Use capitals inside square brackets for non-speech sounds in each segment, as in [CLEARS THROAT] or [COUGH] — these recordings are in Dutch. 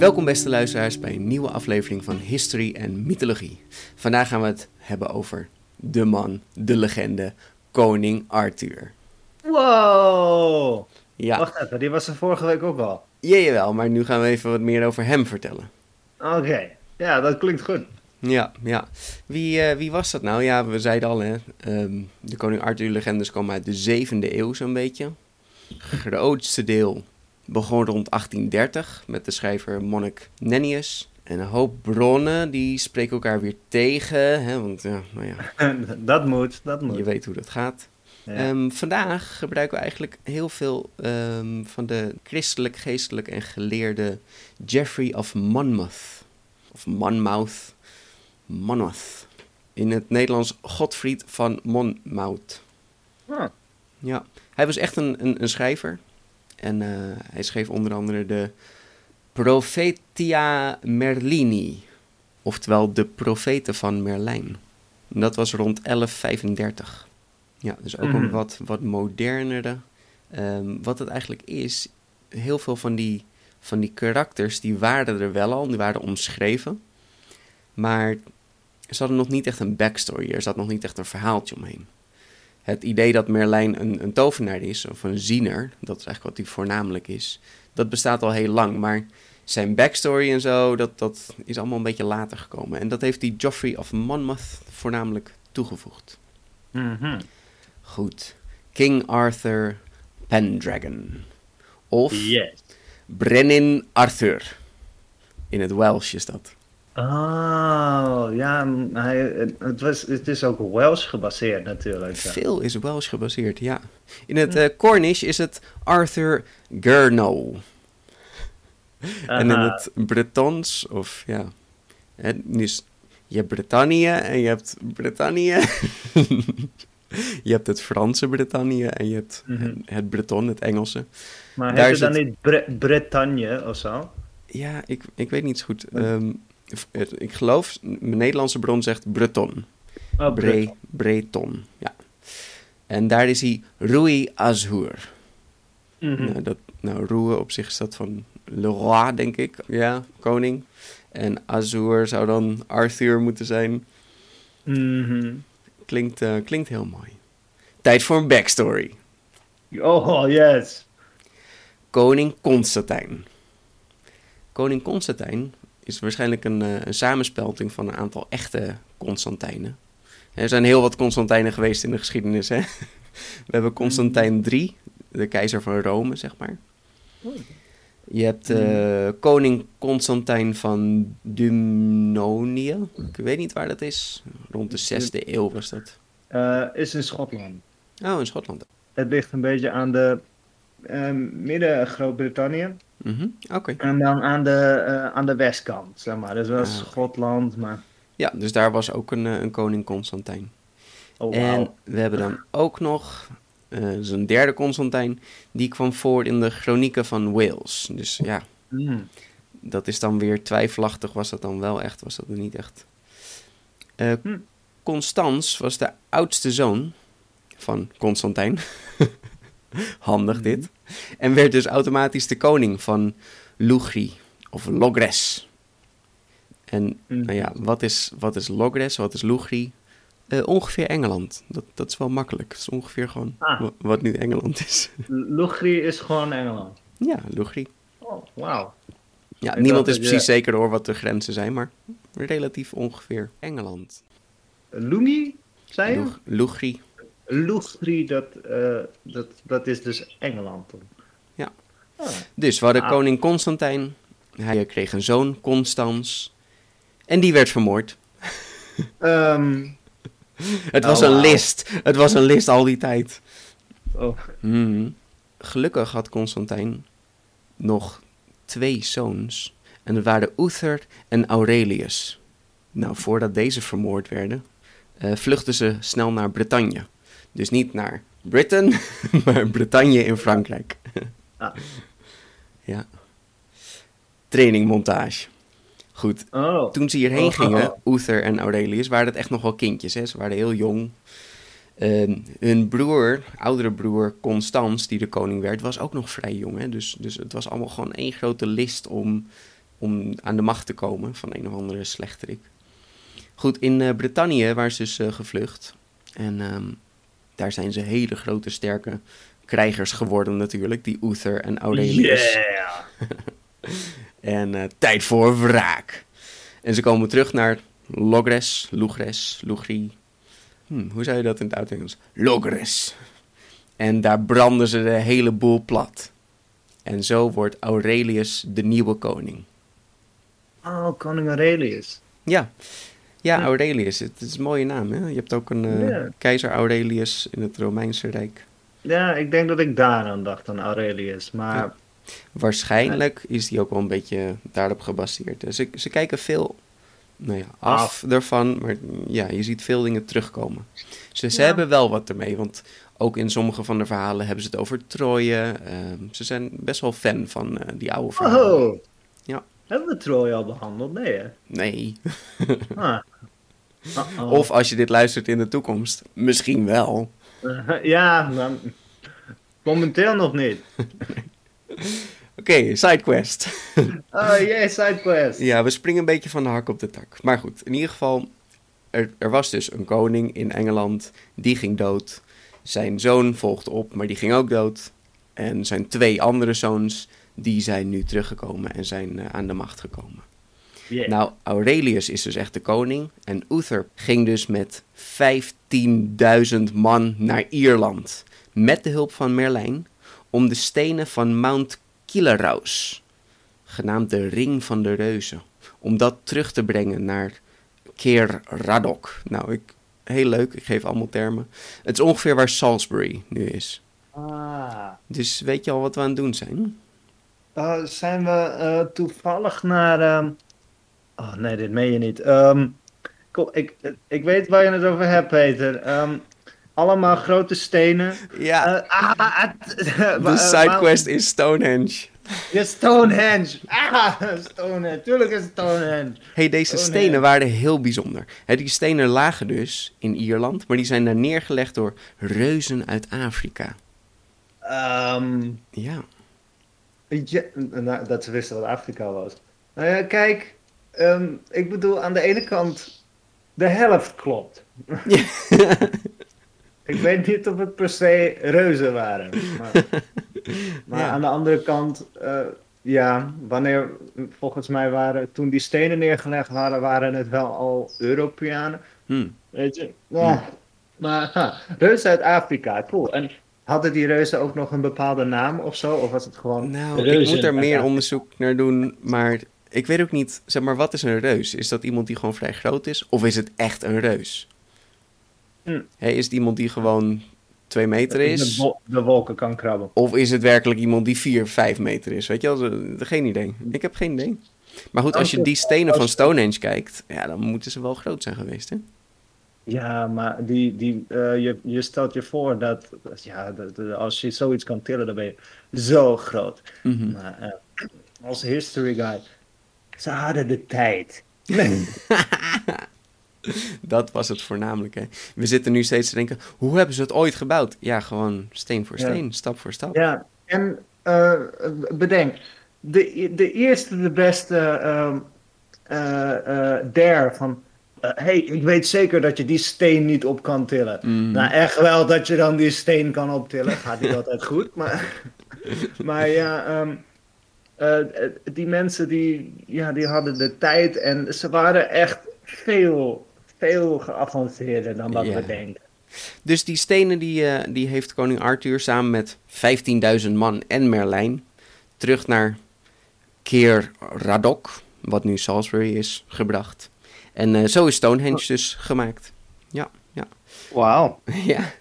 Welkom beste luisteraars bij een nieuwe aflevering van History en Mythologie. Vandaag gaan we het hebben over de man, de legende, koning Arthur. Wow! Ja, Wacht even, die was er vorige week ook al. jawel, maar nu gaan we even wat meer over hem vertellen. Oké, ja, dat klinkt goed. Ja, ja. Wie, eh, wie was dat nou? Ja, we zeiden al, hè. ehm, de koning Arthur-legendes komen uit de 7e eeuw zo'n beetje. grootste deel begon rond 1830 met de schrijver monnik Nennius. En een hoop bronnen die spreken elkaar weer tegen, hè, want ja, nou ja, [LAUGHS] dat moet, dat moet. je weet hoe dat gaat. Ja. Ehm, vandaag gebruiken we eigenlijk heel veel ehm, van de christelijk, geestelijk en geleerde Geoffrey of Monmouth. Of Monmouth. Monmouth. In het Nederlands Godfried van Monmouth. Ah, Ja, hij was echt een, een, een schrijver. En eh, hij schreef onder andere de Prophetia Merlini. Oftewel de profeten van Merlijn. En dat was rond 1135. Ja, dus ook een Mhm. wat, wat modernere. Ehm, wat het eigenlijk is, heel veel van die, van die karakters, die waren er wel al, die waren omschreven. Maar ze hadden nog niet echt een backstory, er zat nog niet echt een verhaaltje omheen. Het idee dat Merlijn een, een tovenaar is, of een ziener, dat is eigenlijk wat hij voornamelijk is, dat bestaat al heel lang. Maar zijn backstory en zo, dat, dat is allemaal een beetje later gekomen. En dat heeft die Geoffrey of Monmouth voornamelijk toegevoegd. mhm. Goed. King Arthur Pendragon. Of Yes. Brenin Arthur. In het Welsh is dat. Oh, ja, hij, het, was, het is ook Welsh gebaseerd natuurlijk. ja. Veel is Welsh gebaseerd, ja. In het eh, Cornish is het Arthur Gurno. En in het Bretons, of ja. Hè, dus je hebt Brettannië en je hebt Brettannië. [LAUGHS] je hebt het Franse Brettannië en je hebt Mhm. het Breton, het Engelse. Maar daar heet het dan het- niet Bre- Bretagne of zo? Ja, ik, ik weet niet zo goed. Het- ik geloof, mijn Nederlandse bron zegt Breton. Oh, Bre, Breton. Breton, ja. En daar is hij Rui Azur. Mhm. Nou, dat, nou, Rui op zich is dat van Le Roi, denk ik. Ja, koning. En Azur zou dan Arthur moeten zijn. Mhm. Klinkt, eh, klinkt heel mooi. Tijd voor een backstory. Oh, yes. Koning Constantijn. Koning Constantijn is waarschijnlijk een, eh, een samenspelting van een aantal echte Constantijnen. Er zijn heel wat Constantijnen geweest in de geschiedenis. Hè? [LAUGHS] We hebben Constantijn III, de keizer van Rome, zeg maar. Je hebt eh, koning Constantijn van Dumnonië. Ik weet niet waar dat is. Rond de 6e eeuw was dat. Eh, is in Schotland. Oh, in Schotland. Het ligt een beetje aan de midden Groot-Brittannië. Mhm, Oké. En dan aan de, eh, aan de westkant, zeg maar. Dus dat is Ah. Schotland, maar... Ja, dus daar was ook een, eh, een koning Constantijn. Oh, En we hebben dan ook nog eh zijn derde Constantijn. Die kwam voor in de chronieken van Wales. Dus ja, Mm. dat is dan weer twijfelachtig. Was dat dan wel echt? Was dat er niet echt? Eh Hm. Constans was de oudste zoon van Constantijn. [LAUGHS] [LAUGHS] Handig dit. En werd dus automatisch de koning van Lugri of Logres. En Mhm. nou ja, wat is, wat is Logres, wat is Lugri? Eh, ongeveer Engeland. Dat, dat is wel makkelijk. Het is ongeveer gewoon Ah. wa- wat nu Engeland is. [LAUGHS] Lugri is gewoon Engeland. ja, Lugri. Oh, wauw. Ja, Ik niemand is je- precies zeker hoor wat de grenzen zijn, maar relatief ongeveer Engeland. Lungi, zei je? Lug- Lugri. Lugri, dat, eh, dat, dat is dus Engeland. Ja. Ah. Dus we hadden Ah. koning Constantijn. Hij kreeg een zoon, Constans. En die werd vermoord. Ehm, [LAUGHS] Het was Oh, een list. Het was een list al die tijd. oh. Mhm. Gelukkig had Constantijn nog twee zoons. En dat waren Uther en Aurelius. Nou, voordat deze vermoord werden, eh, vluchtten ze snel naar Bretagne. Dus niet naar Britain, [LAUGHS] maar Bretagne in Frankrijk. Ah. ja. Trainingmontage. Goed, oh. toen ze hierheen Oh. gingen, Uther en Aurelius, waren het echt nog wel kindjes. Hè? Ze waren heel jong. Ehm, hun broer, oudere broer Constans, die de koning werd, was ook nog vrij jong. Hè? Dus, dus het was allemaal gewoon één grote list om, om aan de macht te komen van een of andere slechterik. Goed, in eh Bretagne waren ze dus eh, gevlucht. En ehm, daar zijn ze hele grote, sterke krijgers geworden natuurlijk, die Uther en Aurelius. Yeah. [LAUGHS] En eh, tijd voor wraak. En ze komen terug naar Logres, Lugres, Lugri. Hm, hoe zou je dat in het oud-Engels? Logres. En daar branden ze de hele boel plat. En zo wordt Aurelius de nieuwe koning. Oh, koning Aurelius. Ja, ja. Aurelius. Het is een mooie naam, hè? Je hebt ook een eh, Ja. keizer Aurelius in het Romeinse Rijk. Ja, ik denk dat ik daaraan dacht, aan Aurelius. Maar Ja. Waarschijnlijk is die ook wel een beetje daarop gebaseerd. Ze, ze kijken veel nou ja, af, Af. ervan, maar ja, je ziet veel dingen terugkomen. Ze, ze hebben wel wat ermee, want ook in sommige van de verhalen hebben ze het over Troje. Ehm, ze zijn best wel fan van eh, die oude verhalen. Oh. Hebben we Troje al behandeld? Nee, hè? Nee. Ah. Of als je dit luistert in de toekomst, misschien wel. [LAUGHS] ja, maar momenteel nog niet. [LAUGHS] Oké, sidequest. [LAUGHS] Oh jee, sidequest. Ja, we springen een beetje van de hak op de tak. Maar goed, in ieder geval, er, er was dus een koning in Engeland, die ging dood. Zijn zoon volgde op, maar die ging ook dood. En zijn twee andere zoons, die zijn nu teruggekomen en zijn eh, aan de macht gekomen. Yeah. Nou, Aurelius is dus echt de koning. En Uther ging dus met 15.000 man naar Ierland. Met de hulp van Merlijn. Om de stenen van Mount Killeraus, genaamd de Ring van de Reuzen. Om dat terug te brengen naar Keer Radok. Nou, ik, heel leuk, ik geef allemaal termen. Het is ongeveer waar Salisbury nu is. Ah. Dus weet je al wat we aan het doen zijn? Uh, zijn we eh, toevallig naar. ehm, Oh nee, dit meen je niet. Ehm, kom, ik, ik weet waar je het over hebt, Peter. Ehm, allemaal grote stenen. Ja, Eh, ah, het- [LAUGHS] de sidequest is Stonehenge. Ja, Stonehenge. Ah, Stonehenge. Tuurlijk is het Stonehenge. hey, deze stenen waren heel bijzonder. Die stenen lagen dus in Ierland, maar die zijn daar neergelegd door reuzen uit Afrika. Ehm, Ja. Ja, nou, dat ze wisten wat Afrika was. Nou ja, kijk. ehm, ik bedoel, aan de ene kant, de helft klopt. [LAUGHS] ik weet niet of het per se reuzen waren. Maar, [LAUGHS] maar Ja. aan de andere kant, eh, ja, wanneer, volgens mij waren, toen die stenen neergelegd waren, waren het wel al Europeanen. Hm. Weet je? Ja. Maar ha, reuzen uit Afrika, cool. En hadden die reuzen ook nog een bepaalde naam of zo? Of was het gewoon Nou, ik moet er meer onderzoek naar doen, maar ik weet ook niet, zeg maar, wat is een reus? Is dat iemand die gewoon vrij groot is, of is het echt een reus? Hm. Is het iemand die gewoon twee meter De, is? wol- de wolken kan krabben. Of is het werkelijk iemand die 4, 5 meter is? Weet je wel? Geen idee. Ik heb geen idee. Maar goed, als je die stenen van Stonehenge kijkt, ja, dan moeten ze wel groot zijn geweest, hè? Ja, maar die, die, eh, je, je stelt je voor dat, ja, dat, dat- als je zoiets kan tillen, dan ben je zo groot. Mhm. Maar eh, als history guy, ze hadden de tijd. [LAUGHS] Dat was het voornamelijk, hè? We zitten nu steeds te denken, hoe hebben ze het ooit gebouwd? Ja, gewoon steen voor Ja. steen, stap voor stap. Ja, en eh, bedenk, de, de eerste, de beste ehm, eh, eh, Dare van... Hé, hey, ik weet zeker dat je die steen niet op kan tillen. Mm. Nou, echt wel dat je dan die steen kan optillen. Gaat niet altijd goed, maar... [LAUGHS] maar ja, ehm, eh, die mensen die, ja, die hadden de tijd en ze waren echt veel, veel geavanceerder dan wat we denken. Dus die stenen die, eh, die heeft koning Arthur samen met 15.000 man en Merlijn terug naar Keer Radok, wat nu Salisbury is, gebracht. En eh, zo is Stonehenge dus gemaakt. Ja, ja. Wauw. [LAUGHS] ja.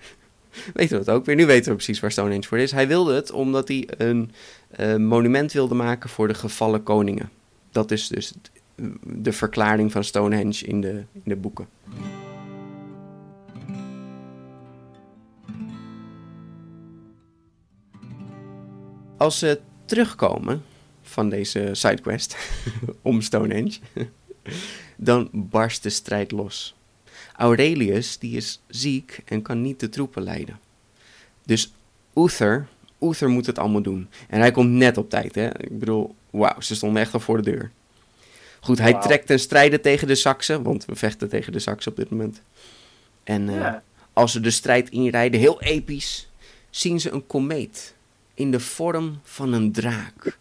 Weten we het ook weer. Nu weten we precies waar Stonehenge voor is. Hij wilde het omdat hij een eh, monument wilde maken voor de gevallen koningen. Dat is dus de verklaring van Stonehenge in de, in de boeken. Als ze terugkomen van deze sidequest [LAUGHS] om Stonehenge, dan barst de strijd los. Aurelius die is ziek en kan niet de troepen leiden. Dus Uther, Uther moet het allemaal doen. En hij komt net op tijd. Hè? Ik bedoel, wauw, ze stonden echt al voor de deur. Goed, hij trekt ten strijde tegen de Saksen, want we vechten tegen de Saksen op dit moment. En eh, Ja. als ze de strijd inrijden, heel episch, zien ze een komeet in de vorm van een draak.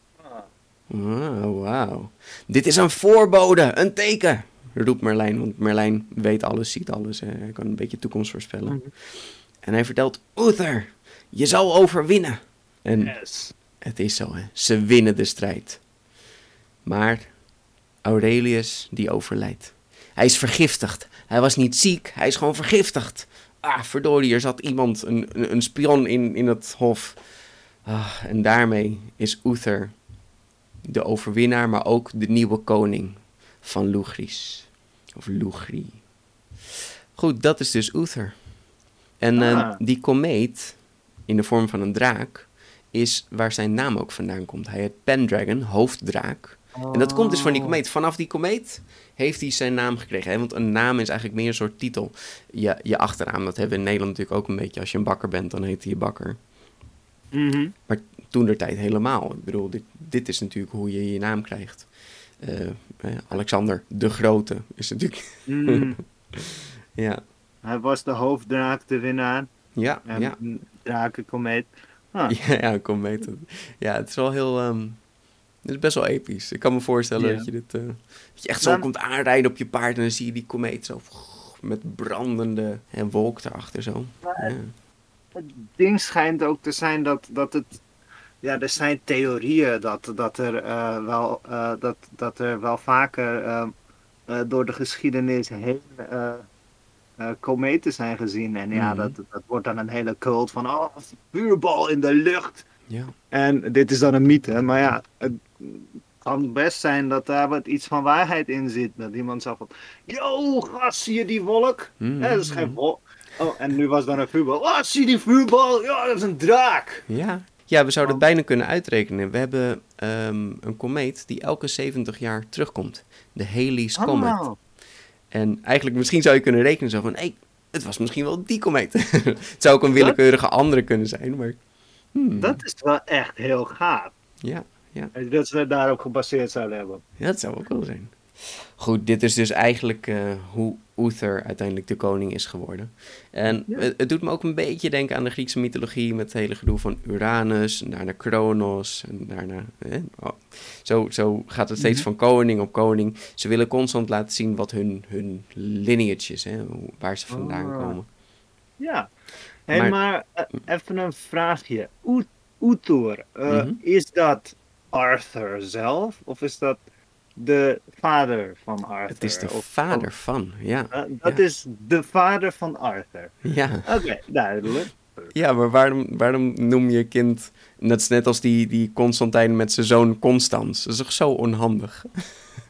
Wauw, wauw. Dit is een voorbode, een teken, roept Merlijn. Want Merlijn weet alles, ziet alles. Hè. Hij kan een beetje toekomst voorspellen. En hij vertelt, Uther, je zal overwinnen. En Yes. het is zo, hè. Ze winnen de strijd. Maar Aurelius, die overlijdt. Hij is vergiftigd. Hij was niet ziek, hij is gewoon vergiftigd. Ah, verdorie, er zat iemand, een, een, een spion in, in het hof. Ah, en daarmee is Uther de overwinnaar, maar ook de nieuwe koning van Lugris. Of Lugri. Goed, dat is dus Uther. En eh, Ah. die komeet, in de vorm van een draak, is waar zijn naam ook vandaan komt. Hij heet Pendragon, hoofddraak. En dat komt dus van die komeet. Vanaf die komeet heeft hij zijn naam gekregen. Hè? Want een naam is eigenlijk meer een soort titel. Je, je achternaam, dat hebben we in Nederland natuurlijk ook een beetje. Als je een bakker bent, dan heet hij je bakker. Mhm. Maar toen der tijd helemaal. Ik bedoel, dit, dit is natuurlijk hoe je je naam krijgt. Eh, eh, Alexander de Grote is natuurlijk... Mm. [LAUGHS] Ja, Hij was de hoofddraak, de winnaar. ja, En ja. een drakenkomeet. Ah. [LAUGHS] Ja, ja, kom weten. Ja, het is wel heel... ehm, het is best wel episch. Ik kan me voorstellen dat je dit... eh, dat je echt zo Dan- komt aanrijden op je paard en dan zie je die komeet zo... Met brandende hè, wolk erachter zo. Ja. Het ding schijnt ook te zijn dat, dat het. Ja, er zijn theorieën dat, dat, er, eh, wel, eh, dat, dat er wel vaker eh, door de geschiedenis heen kometen zijn gezien. En ja, Mhm. dat, dat wordt dan een hele cult van. Oh, vuurbal in de lucht. ja. En dit is dan een mythe, maar ja, het kan best zijn dat daar wat iets van waarheid in zit. Dat iemand zegt van, yo, gast, zie je die wolk? Mhm. Ja, dat is geen wolk. Oh, en nu was dan een vuurbal. Oh, zie je die vuurbal? Ja, dat is een draak. Ja. Ja, we zouden het bijna kunnen uitrekenen. We hebben ehm, een komeet die elke 70 jaar terugkomt. De Halley's Comet. Oh, En eigenlijk, misschien zou je kunnen rekenen zo van... Hé, het was misschien wel die komeet. [LAUGHS] het zou ook een willekeurige andere kunnen zijn, maar... hmm, dat is wel echt heel gaaf. Ja, ja. Dat ze het daarop gebaseerd zouden hebben. Ja, dat zou ook wel zijn. Goed, dit is dus eigenlijk eh, hoe Uther uiteindelijk de koning is geworden. En Ja. het, het doet me ook een beetje denken aan de Griekse mythologie met het hele gedoe van Uranus, en daarna Kronos, en daarna... eh, oh. zo, zo gaat het steeds Mhm. van koning op koning. Ze willen constant laten zien wat hun, hun lineage is, hè, waar ze vandaan Ah. komen. Ja. Hey, Maar- maar eh, even een vraagje. Uther, eh, Mhm. is dat Arthur zelf? Of is dat de vader van Arthur? Het is de Of- vader of- van, ja. eh, dat Ja. is de vader van Arthur. Ja. Oké, duidelijk. Ja, maar waarom, waarom noem je kind... Dat is net als die, die Constantijn met zijn zoon Constans. Dat is toch zo onhandig?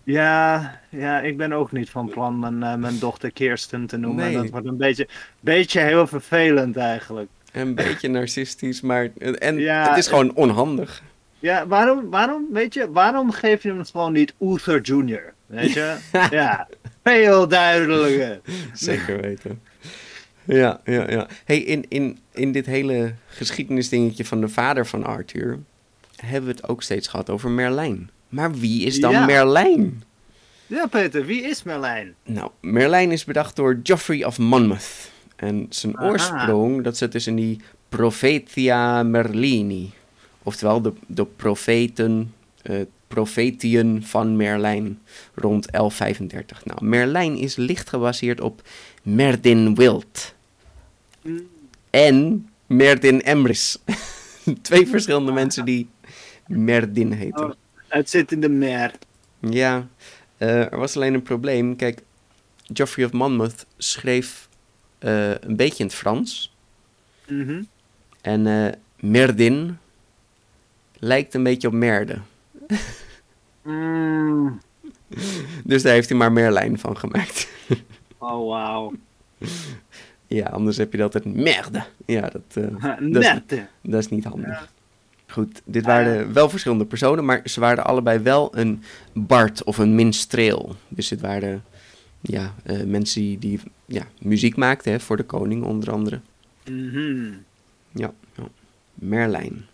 Ja, ja, ik ben ook niet van plan mijn, eh, mijn dochter Kirsten te noemen. Nee. Dat wordt een beetje, beetje heel vervelend eigenlijk. Een beetje [LAUGHS] narcistisch, maar... En Ja, het is gewoon onhandig. Ja, waarom, waarom, weet je, waarom geef je hem gewoon niet Uther Jr.? Weet je? [LAUGHS] ja, veel duidelijker. Zeker weten. Ja, ja, ja. Hey, in, in, in dit hele geschiedenisdingetje van de vader van Arthur... hebben we het ook steeds gehad over Merlijn. Maar wie is dan Ja. Merlijn? Ja, Peter, wie is Merlijn? Nou, Merlijn is bedacht door Geoffrey of Monmouth. En zijn Aha. oorsprong, dat zit dus in die Prophetia Merlini. Oftewel de, de profeten, eh profetieën van Merlijn rond 1135. Nou, Merlijn is licht gebaseerd op Merdin Wild. En Merdin Emrys. [LAUGHS] Twee verschillende mensen die Merdin heten. Oh, het zit in de mer. Ja, eh, er was alleen een probleem. Kijk, Geoffrey of Monmouth schreef eh, een beetje in het Frans. Mhm. En Merdin lijkt een beetje op Merde. Mm. [LAUGHS] Dus daar heeft hij maar Merlijn van gemaakt. Oh, wauw. ja, anders heb je dat het merde. Ja, dat, eh, [LAUGHS] dat, is, dat is niet handig. Goed, dit waren wel verschillende personen, maar ze waren allebei wel een bard of een minstreel. Dus dit waren ja, eh, mensen die, die ja, muziek maakten hè, voor de koning onder andere. Mhm. Ja, ja. Merlijn.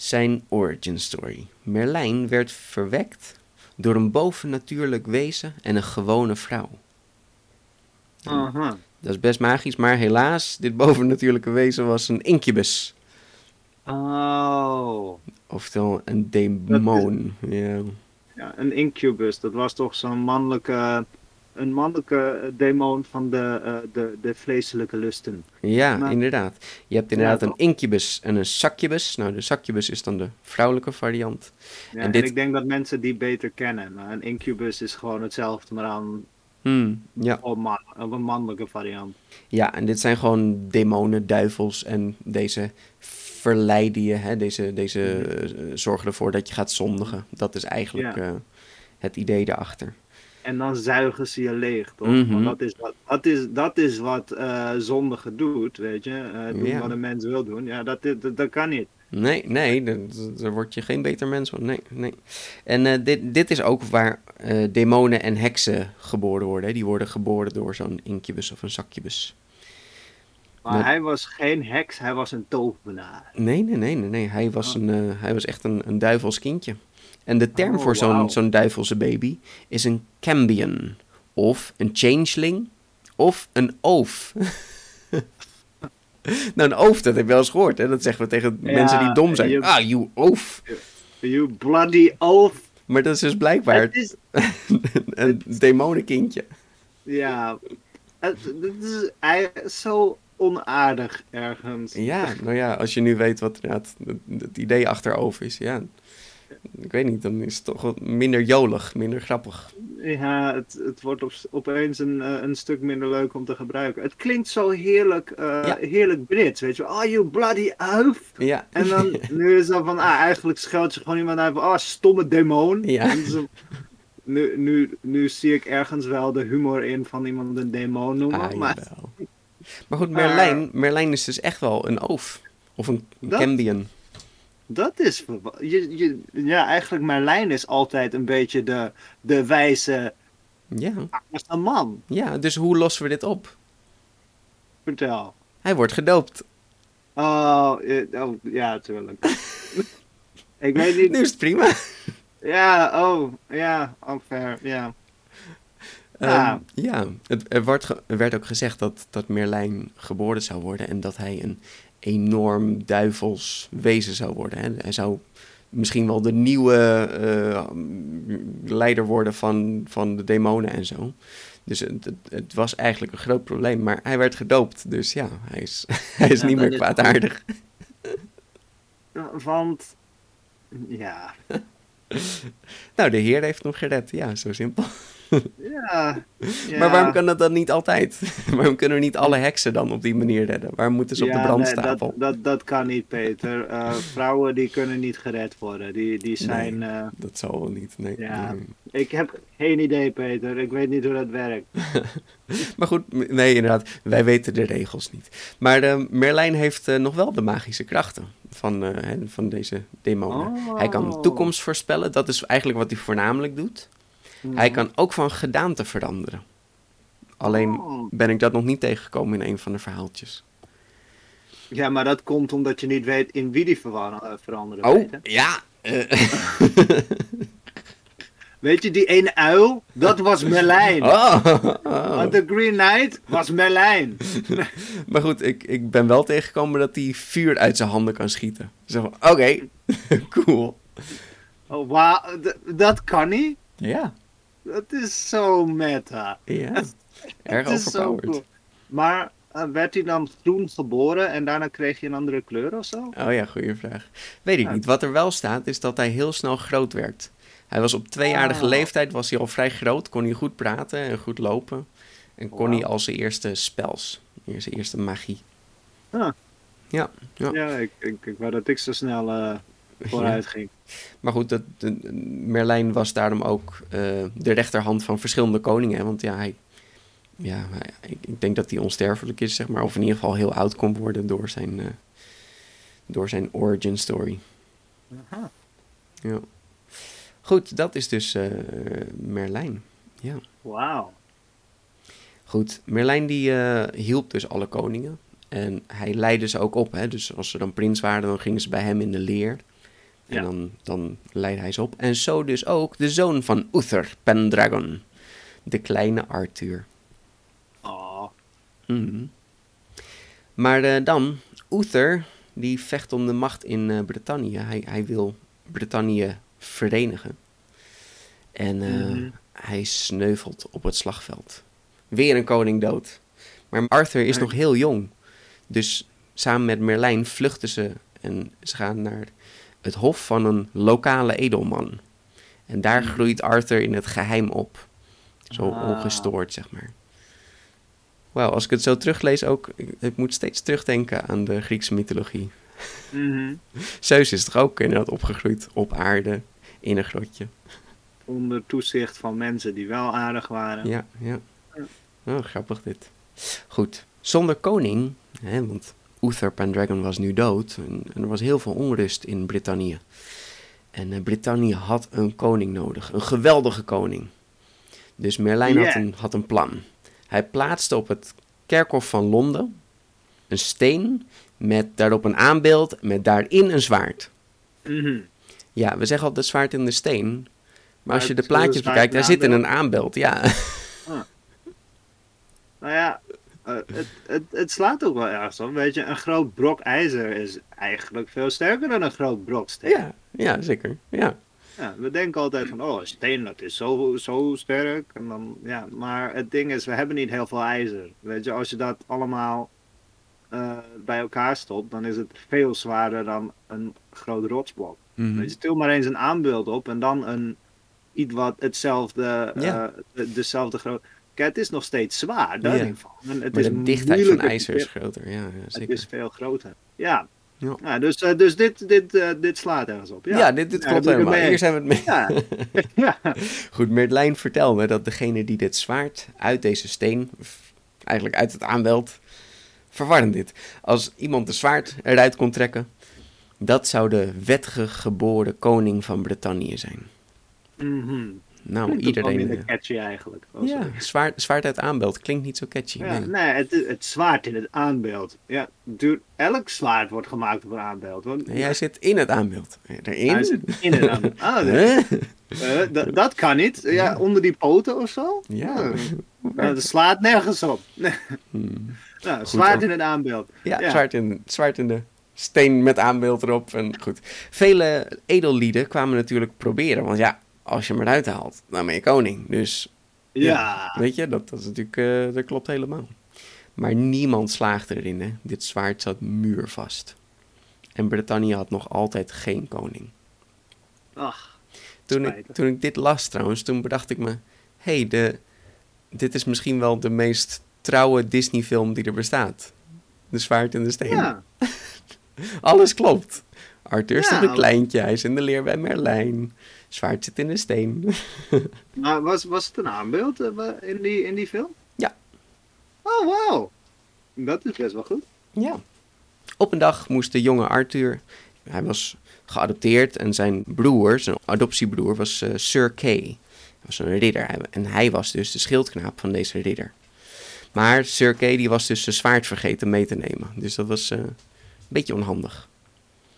Zijn origin story. Merlijn werd verwekt door een bovennatuurlijk wezen en een gewone vrouw. Aha. Dat is best magisch, maar helaas, dit bovennatuurlijke wezen was een incubus. Oh. Oftewel een demon. Ja. Ja, een incubus. Dat was toch zo'n mannelijke... Een mannelijke demon van de, eh, de, de vleeselijke lusten. ja, Maar- inderdaad. Je hebt inderdaad Ja, een incubus en een succubus. Nou, de succubus is dan de vrouwelijke variant. Ja, En ik denk dat mensen die beter kennen. Maar een incubus is gewoon hetzelfde, maar dan Hmm, ja. op, man, op een mannelijke variant. Ja, en dit zijn gewoon demonen, duivels en deze verleiden je, hè? deze, deze eh, zorgen ervoor dat je gaat zondigen. Dat is eigenlijk Ja. eh, het idee daarachter. En dan zuigen ze je leeg, toch? Mhm. Want dat is wat, dat is, dat is wat eh zondige doet, weet je. Eh, doen wat een mens wil doen. Ja, dat, dat, dat kan niet. Nee, nee, daar- word je geen beter mens van. Nee, nee. En eh, dit, dit is ook waar demonen en heksen geboren worden. Hè? Die worden geboren door zo'n incubus of een succubus. Maar hij was geen heks, hij was een tovenaar. Nee, nee, nee, nee. nee. Hij, was Oh. een, hij was echt een, een duivels kindje. En de term Oh, voor zo'n zo'n duivelse baby is een cambion. Of een changeling. Of een oof. [LAUGHS] nou, een oof, dat heb je wel eens gehoord. Hè? Dat zeggen we tegen Ja, mensen die dom zijn. Ah, you oof. You bloody oath. Maar dat is dus blijkbaar is, [LAUGHS] een demonenkindje. ja, het, is zo onaardig ergens. Ja, nou ja, als je nu weet wat inderdaad het, het idee achter oof is. Ja, ik weet niet, dan is het toch wat minder jolig, minder grappig. Ja, het, het wordt op, opeens een, eh, een stuk minder leuk om te gebruiken. Het klinkt zo heerlijk, Ja. heerlijk Brits, weet je wel. Oh, you bloody oaf. Ja. En dan, [LAUGHS] nu is dat van, ah, eigenlijk scheld je gewoon iemand uit van, ah, stomme demon. Ja. Nu, nu, nu zie ik ergens wel de humor in van iemand een demon noemen, Ah, maar. Maar goed, Merlijn, Merlijn is dus echt wel een oof. Of een Dat- Cambion. Dat is, je, je, ja, eigenlijk Merlijn is altijd een beetje de, de wijze Ja, aardige man. ja, dus hoe lossen we dit op? Vertel. Hij wordt gedoopt. Oh, eh, oh ja, tuurlijk. [LAUGHS] ik weet niet. Nu is het prima. Ja, oh, ja, oh, fair, ja. Ja, ja het, er, wordt er werd ook gezegd dat, dat Merlijn geboren zou worden en dat hij een enorm duivels wezen zou worden. Hè. Hij zou misschien wel de nieuwe eh, leider worden van, van de demonen en zo. Dus het, het, het was eigenlijk een groot probleem, maar hij werd gedoopt. Dus ja, hij is, [LAUGHS] hij is Ja, niet meer is- kwaadaardig. Want, ja, [LAUGHS] Nou, de Heer heeft hem gered. Ja, zo simpel. Ja. ja. [LAUGHS] Maar waarom kan dat dan niet altijd? [LAUGHS] waarom kunnen we niet alle heksen dan op die manier redden? Waarom moeten ze op de brandstapel? Nee, dat, dat, dat kan niet, Peter. Eh, vrouwen die kunnen niet gered worden. Die, die zijn. Nee. eh, Dat zal wel niet. Nee, Ja. nee. ik heb geen idee, Peter. Ik weet niet hoe dat werkt. [LAUGHS] Maar goed, nee, inderdaad. Wij weten de regels niet. Maar eh, Merlijn heeft nog wel de magische krachten van, van deze demonen. Oh. Hij kan de toekomst voorspellen. Dat is eigenlijk wat hij voornamelijk doet. Hij kan ook van gedaante veranderen. Alleen Oh. ben ik dat nog niet tegengekomen in een van de verhaaltjes. Ja, maar dat komt omdat je niet weet in wie die eh, veranderen. Oh, Peter. ja. eh, [LAUGHS] Weet je, die ene uil, dat was Merlijn. Oh, [LAUGHS] Want de Green Knight was Merlijn. [LAUGHS] Maar goed, ik, ik ben wel tegengekomen dat hij vuur uit zijn handen kan schieten. Zo van, oké, cool. Oh, d- dat kan niet. Ja, Dat is zo meta. ja. Erg overpowered. cool. Maar eh, werd hij dan groen geboren en daarna kreeg je een andere kleur of zo? Oh ja, goede vraag. Weet ik Ja. niet. Wat er wel staat, is dat hij heel snel groot werd. Hij was op tweejarige Oh. leeftijd was hij al vrij groot. Kon hij goed praten en goed lopen. En kon hij al zijn eerste spels. Zijn eerste magie. Ah. Ja, ja. Ja, ik, ik, ik wou dat ik zo snel eh, vooruit ging. Maar goed, dat, de- Merlijn was daarom ook eh, de rechterhand van verschillende koningen. hè, Want ja, hij, ja hij- ik, ik denk dat hij onsterfelijk is, zeg maar. Of in ieder geval heel oud kon worden door zijn, eh, door zijn origin story. Aha. Ja. Goed, dat is dus eh, Merlijn. Ja. Wauw. Goed, Merlijn die hielp dus alle koningen. En hij leidde ze ook op. Hè? Dus als ze dan prins waren, dan gingen ze bij hem in de leer. En Ja. dan, dan leidde hij ze op. En zo dus ook de zoon van Uther Pendragon. De kleine Arthur. Oh. Maar eh, dan, Uther, die vecht om de macht in eh Brittannië. Hij, hij wil Brittannië verenigen. En eh, Mhm. hij sneuvelt op het slagveld. Weer een koning dood. Maar Arthur is Nee. nog heel jong. Dus samen met Merlijn vluchten ze en ze gaan naar het hof van een lokale edelman. En daar Mhm. groeit Arthur in het geheim op. Zo Ah. ongestoord, zeg maar. Wauw, als ik het zo teruglees ook, ik, ik moet steeds terugdenken aan de Griekse mythologie. Mhm. [LAUGHS] Zeus is toch ook inderdaad opgegroeid op aarde, in een grotje. Onder toezicht van mensen die wel aardig waren. Ja, ja. Oh, grappig dit. Goed, zonder koning, hè, want Uther Pendragon was nu dood en, en er was heel veel onrust in Brittannië. En eh, Brittannië had een koning nodig, een geweldige koning. Dus Merlijn had, een, had een plan. Hij plaatste op het kerkhof van Londen een steen met daarop een aanbeeld met daarin een zwaard. Mhm. Ja, we zeggen altijd zwaard in de steen. Maar als je de plaatjes bekijkt, daar zit in een aanbeeld. Ja, Nou ja, het, het, het slaat ook wel ergens op. Weet je, een groot brok ijzer is eigenlijk veel sterker dan een groot brok steen. ja, ja zeker. Ja. Ja, we denken altijd van, oh, steen, dat is zo, zo sterk. En dan, ja, maar het ding is, we hebben niet heel veel ijzer. Weet je, als je dat allemaal eh, bij elkaar stopt, dan is het veel zwaarder dan een groot rotsblok. Mhm. Weet je, til maar eens een aanbeeld op en dan een iets wat hetzelfde, Ja. eh, de- dezelfde groot. Kijk, het is nog steeds zwaar, daar niet van. En het Maar is de dichtheid van ijzer is groter. Ja, ja Het zeker. is veel groter. Ja. Ja. Ja, dus, eh, dus dit, dit, eh, dit slaat ergens op. Ja, Ja, dit, dit klopt helemaal. het mee Hier zijn we het mee. Ja. [LAUGHS] ja. Goed, Merlijn vertelde dat degene die dit zwaard uit deze steen, eigenlijk uit het aanbeeld, verwarrend dit. Als iemand de zwaard eruit kon trekken, dat zou de wettige geboren koning van Brittannië zijn. Mhm. Nou, Klinkt iedereen... minder eh, catchy eigenlijk. Ja, zwaard, zwaard uit aanbeeld klinkt niet zo catchy. Ja, nee. nee, het, het zwaard in het aanbeeld. Ja, duur, elk zwaard wordt gemaakt op een aanbeeld. Want, Nee, hij zit in het aanbeeld. Erin? Hij zit in het aanbeeld. Ah, [LAUGHS] eh, dat- kan niet. Ja, onder die poten of zo? Ja. Nou, [LAUGHS] nou, dat slaat nergens op. [LAUGHS] Hmm. Nou, zwaard in het aanbeeld. Ja, Ja. Zwaard, in, zwaard in de steen met aanbeeld erop. En goed. Vele edellieden kwamen natuurlijk proberen. Want ja, als je hem eruit haalt, dan ben je koning. Dus Ja. weet je, dat, dat, is natuurlijk, eh, dat klopt helemaal. Maar niemand slaagde erin. Hè. Dit zwaard zat muurvast. En Brittannië had nog altijd geen koning. Ach, Toen ik, toen ik dit las trouwens, toen bedacht ik me... Hé, hey, de dit is misschien wel de meest trouwe Disney film die er bestaat. De zwaard in de steen. ja. [LAUGHS] Alles klopt. Arthur is Ja. een kleintje, hij is in de leer bij Merlijn. Zwaard zit in de steen. [LAUGHS] Maar was, was het een aanbeeld eh, in die, in die film? Ja. Oh, wauw. Dat is best wel goed. ja. Op een dag moest de jonge Arthur, hij was geadopteerd en zijn broer, zijn adoptiebroer, was eh, Sir Kay. Hij was een ridder en hij was dus de schildknaap van deze ridder. Maar Sir Kay die was dus zijn zwaard vergeten mee te nemen. Dus dat was eh, een beetje onhandig.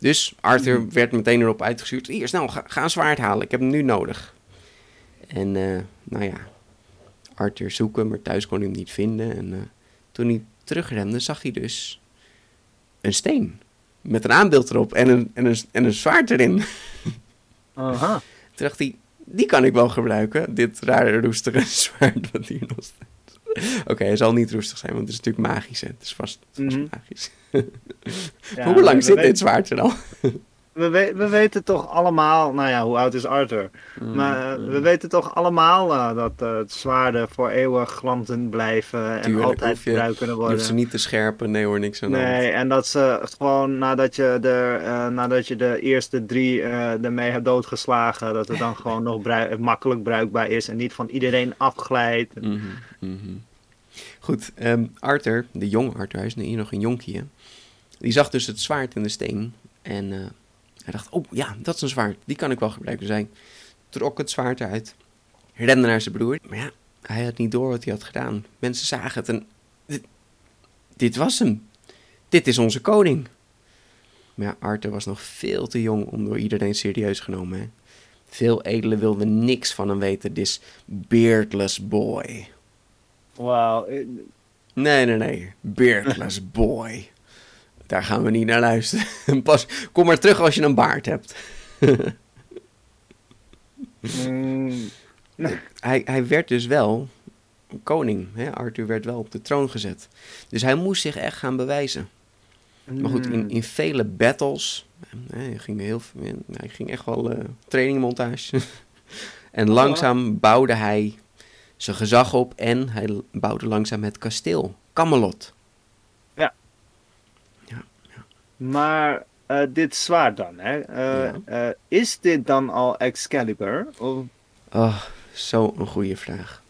Dus Arthur werd meteen erop uitgestuurd. Hier, snel, ga, ga een zwaard halen. Ik heb hem nu nodig. En eh, nou ja, Arthur zoeken, maar thuis kon hij hem niet vinden. En eh, toen hij terugrende, zag hij dus een steen. Met een aanbeeld erop en een, en een, en een zwaard erin. [LAUGHS] Aha. Toen dacht hij, die kan ik wel gebruiken. Dit rare roestige [LAUGHS] zwaard wat hier nog staat. [LAUGHS] Oké, hij zal niet roestig zijn, want het is natuurlijk magisch. Hè? Het is vast, vast Mhm. magisch. [LAUGHS] Ja, [LAUGHS] Hoe lang zit weten- dit zwaard er al? We, we, we weten toch allemaal, nou ja, hoe oud is Arthur? Mm, Maar eh, we weten toch allemaal eh, dat eh, het zwaarden voor eeuwig glanzend blijven en Tuurlijk, altijd je- gebruikt kunnen Je hoeft worden. ze niet te scherpen. Nee hoor, niks aan. Nee, en dat ze gewoon nadat je de, nadat je de eerste drie ermee hebt doodgeslagen, dat het dan gewoon nog makkelijk bruikbaar is en niet van iedereen afglijdt. Mhm. Goed, ehm, Arthur, de jonge Arthur, hij is hier nog een jonkie, hè? Die zag dus het zwaard in de steen. En eh, hij dacht, oh ja, dat is een zwaard. Die kan ik wel gebruiken. Dus hij trok het zwaard eruit. Rende naar zijn broer. Maar ja, hij had niet door wat hij had gedaan. Mensen zagen het en... Dit, dit was hem. Dit is onze koning. Maar ja, Arthur was nog veel te jong om door iedereen serieus genomen, hè? Veel edelen wilden niks van hem weten. This beardless boy. Wauw. Nee, nee, nee. Beardless boy. Daar gaan we niet naar luisteren. [LAUGHS] Pas, kom maar terug als je een baard hebt. mm, Hij, hij werd dus wel koning. Hè? Arthur werd wel op de troon gezet. Dus hij moest zich echt gaan bewijzen. Maar goed, in, in vele battles. Hij ging, heel, hij ging echt wel eh trainingmontage. [LAUGHS] en langzaam bouwde hij zijn gezag op. En hij bouwde langzaam het kasteel. Camelot. Maar eh, dit zwaard dan, hè? eh, Ja. eh, is dit dan al Excalibur? Of, Oh, zo een goede vraag.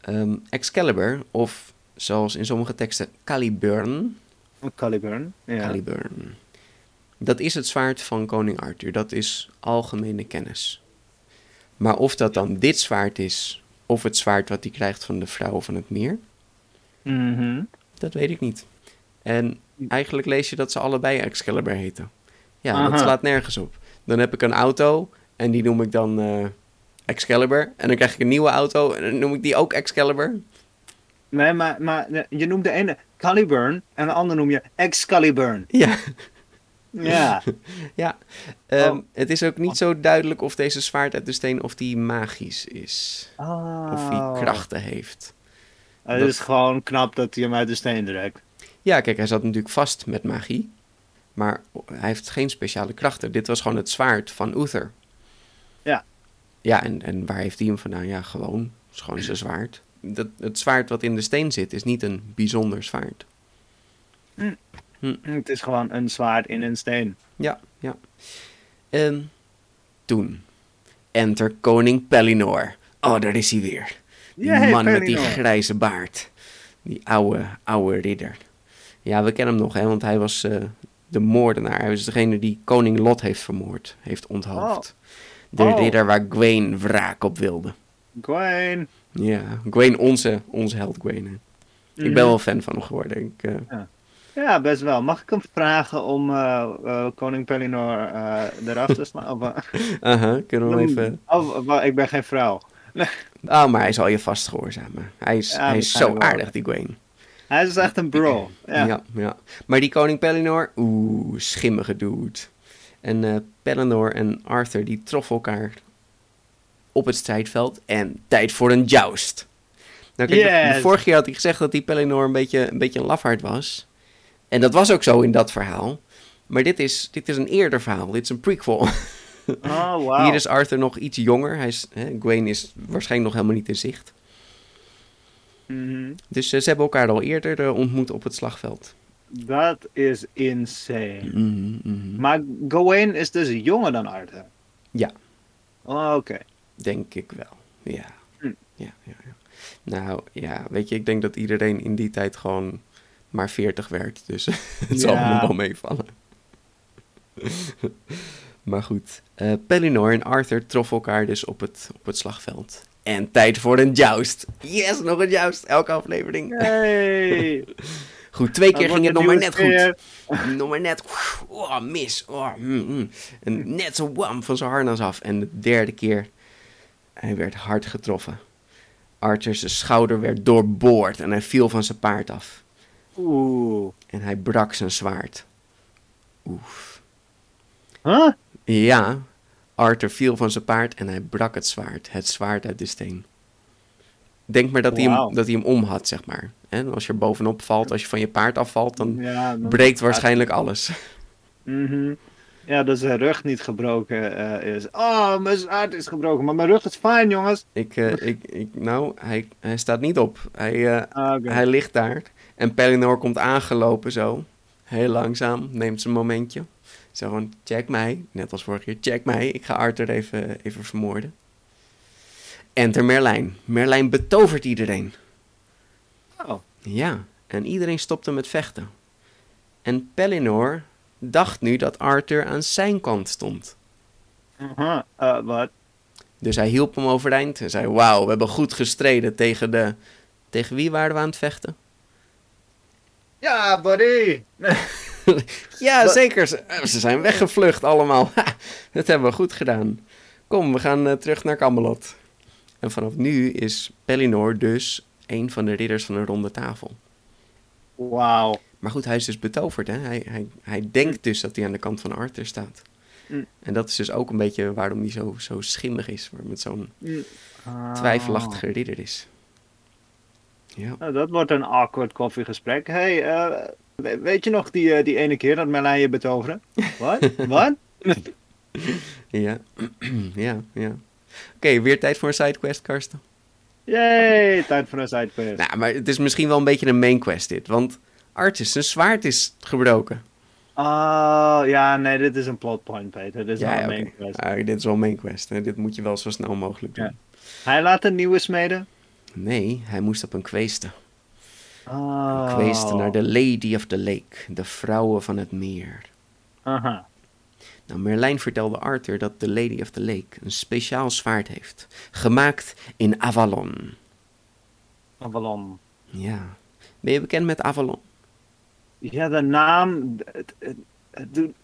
Ehm, Excalibur, of zoals in sommige teksten Caliburn. Caliburn? Ja. Caliburn. Dat is het zwaard van koning Arthur. Dat is algemene kennis. Maar of dat dan dit zwaard is, of het zwaard wat hij krijgt van de vrouw van het meer, Mhm. dat weet ik niet. En eigenlijk lees je dat ze allebei Excalibur heten. Ja, Aha. dat slaat nergens op. Dan heb ik een auto en die noem ik dan eh, Excalibur. En dan krijg ik een nieuwe auto en dan noem ik die ook Excalibur. Nee, maar, maar je noemt de ene Caliburn en de andere noem je Excalibur. Ja, Ja. [LAUGHS] ja. Ehm, Oh. Het is ook niet zo duidelijk of deze zwaard uit de steen of die magisch is. Oh. Of hij krachten heeft. Het is gewoon knap dat hij hem uit de steen trekt. Ja, kijk, hij zat natuurlijk vast met magie. Maar hij heeft geen speciale krachten. Dit was gewoon het zwaard van Uther. Ja. Ja, en, en waar heeft hij hem vandaan? Ja, gewoon. Het is gewoon zijn zwaard. Dat, het zwaard wat in de steen zit is niet een bijzonder zwaard. Het is gewoon een zwaard in een steen. Ja, ja. En toen. Enter koning Pellinor. Oh, daar is hij weer. Die Yay, man met die grijze baard. Die oude, oude ridder. Ja, we kennen hem nog, hè, want hij was eh, de moordenaar. Hij was degene die koning Lot heeft vermoord, heeft onthoofd. De Oh. ridder waar Gwaine wraak op wilde. Gwen. Ja, Gwaine, onze, onze held hè. Ik Mhm. ben wel fan van hem geworden. Ik, eh, Ja, best wel. Mag ik hem vragen om eh, eh, koning Pellinor eh, eraf te slaan? [LAUGHS] Aha, kunnen we hem even... oh, ik ben geen vrouw. [LAUGHS] Oh, maar hij zal je vast gehoorzamen. Hij is, Ja, hij is zo wel. aardig, die Gwaine. Hij is echt een bro. [LAUGHS] Ja. Ja. ja, Maar die koning Pellinor, oeh, schimmige dude. En Pellinor en Arthur, die troffen elkaar op het strijdveld. En tijd voor een joust. Nou, kijk, de- de Yes. vorige keer had ik gezegd dat die Pellinor een beetje, een beetje een lafaard was. En dat was ook zo in dat verhaal. Maar dit is, dit is een eerder verhaal. Dit is een prequel. [LAUGHS] Oh, wauw. Hier is Arthur nog iets jonger. Hij is, hè, Gwaine is waarschijnlijk nog helemaal niet in zicht. Mhm. Dus eh, ze hebben elkaar al eerder eh, ontmoet op het slagveld. Dat is insane. Mhm, mhm. Maar Gawain is dus jonger dan Arthur. Ja. Oh, oké. Denk ik wel. Ja. Hm. ja, ja, ja. Nou ja, weet je, ik denk dat iedereen in die tijd gewoon maar 40 werd. Dus [LAUGHS] het zal me wel meevallen. maar goed, eh Pellinor en Arthur troffen elkaar dus op het, op het slagveld. En tijd voor een joust. Yes, nog een joust. Elke aflevering. Hey. [LAUGHS] Goed, twee keer ging het nog maar net goed. [LAUGHS] Nog maar net. Oh, mis. Oh, mm, mm. En net zo wam van zijn harnas af. En de derde keer. Hij werd hard getroffen. Arthur's schouder werd doorboord en hij viel van zijn paard af. Oeh. En hij brak zijn zwaard. Oef. Huh? Ja, Arthur viel van zijn paard en hij brak het zwaard. Het zwaard uit de steen. Denk maar dat, hij, hem, dat hij hem om had, zeg maar. En als je er bovenop valt, als je van je paard afvalt, dan Ja, dan- breekt waarschijnlijk alles. Mhm. Ja, dat zijn rug niet gebroken eh, is. Oh, mijn zwaard is gebroken, maar mijn rug is fijn, jongens. Ik, eh, ik, ik, nou, hij, hij staat niet op. Hij, eh, Ah, hij ligt daar. En Pellinor komt aangelopen zo. Heel langzaam, neemt zijn momentje. Zo van, check mij. Net als vorige keer, check mij. Ik ga Arthur even, even vermoorden. Enter Merlijn. Merlijn betovert iedereen. Oh. Ja, en iedereen stopte met vechten. En Pellinor dacht nu dat Arthur aan zijn kant stond. Aha, eh, wat? Dus hij hielp hem overeind en zei: Wauw, we hebben goed gestreden tegen de. Tegen wie waren we aan het vechten? Ja, buddy! [LAUGHS] Ja, zeker. Ze, eh, ze zijn weggevlucht allemaal. [LAUGHS] Dat hebben we goed gedaan. Kom, we gaan eh, terug naar Camelot. En vanaf nu is Pellinor dus een van de ridders van de ronde tafel. Wauw. Maar goed, hij is dus betoverd. Hè? Hij, hij, hij denkt dus dat hij aan de kant van Arthur staat. Mm. En dat is dus ook een beetje waarom hij zo, zo schimmig is. Met zo'n Ah. twijfelachtige ridder is. Ja. Nou, dat wordt een awkward koffiegesprek. hey, eh, we- weet je nog die, eh, die ene keer dat Merlijn je betoverde? Wat? [LAUGHS] Wat? Ja, [CLEARS THROAT] ja, ja. Oké, weer tijd voor een sidequest, Karsten. Yay, tijd voor een sidequest. Nou, maar het is misschien wel een beetje een main quest dit. Want Artis, zijn zwaard is gebroken. Oh, ja, nee, dit is een plotpoint, Peter. Dit is wel een oké. main quest. Ah, dit is wel een main quest. Hè? Dit moet je wel zo snel mogelijk doen. Ja. Hij laat een nieuwe smeden. Nee, hij moest op een kweeste. Oh. Kweeste naar de Lady of the Lake, de vrouwen van het meer. Aha. Nou, Merlijn vertelde Arthur dat de Lady of the Lake een speciaal zwaard heeft. Gemaakt in Avalon. Avalon. Ja. Ben je bekend met Avalon? Ja, de naam. het- het-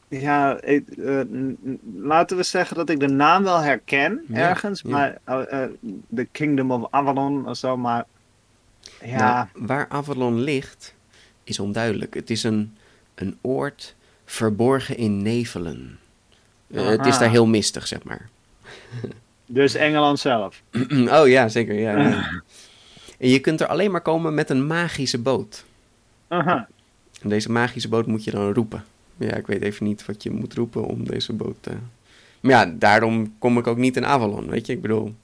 Ja, ik, eh, n- n- laten we zeggen dat ik de naam wel herken Ja, ergens, ja. maar eh, eh, The Kingdom of Avalon of zo, maar ja, Nou, waar Avalon ligt, is onduidelijk. Het is een, een oord verborgen in nevelen. Eh, het is daar heel mistig, zeg maar. [LAUGHS] dus Engeland zelf. [CLEARS THROAT] oh ja, zeker. Ja, ja. En je kunt er alleen maar komen met een magische boot. Aha. En deze magische boot moet je dan roepen. Ja, ik weet even niet wat je moet roepen om deze boot te... Maar ja, daarom kom ik ook niet in Avalon, weet je? Ik bedoel...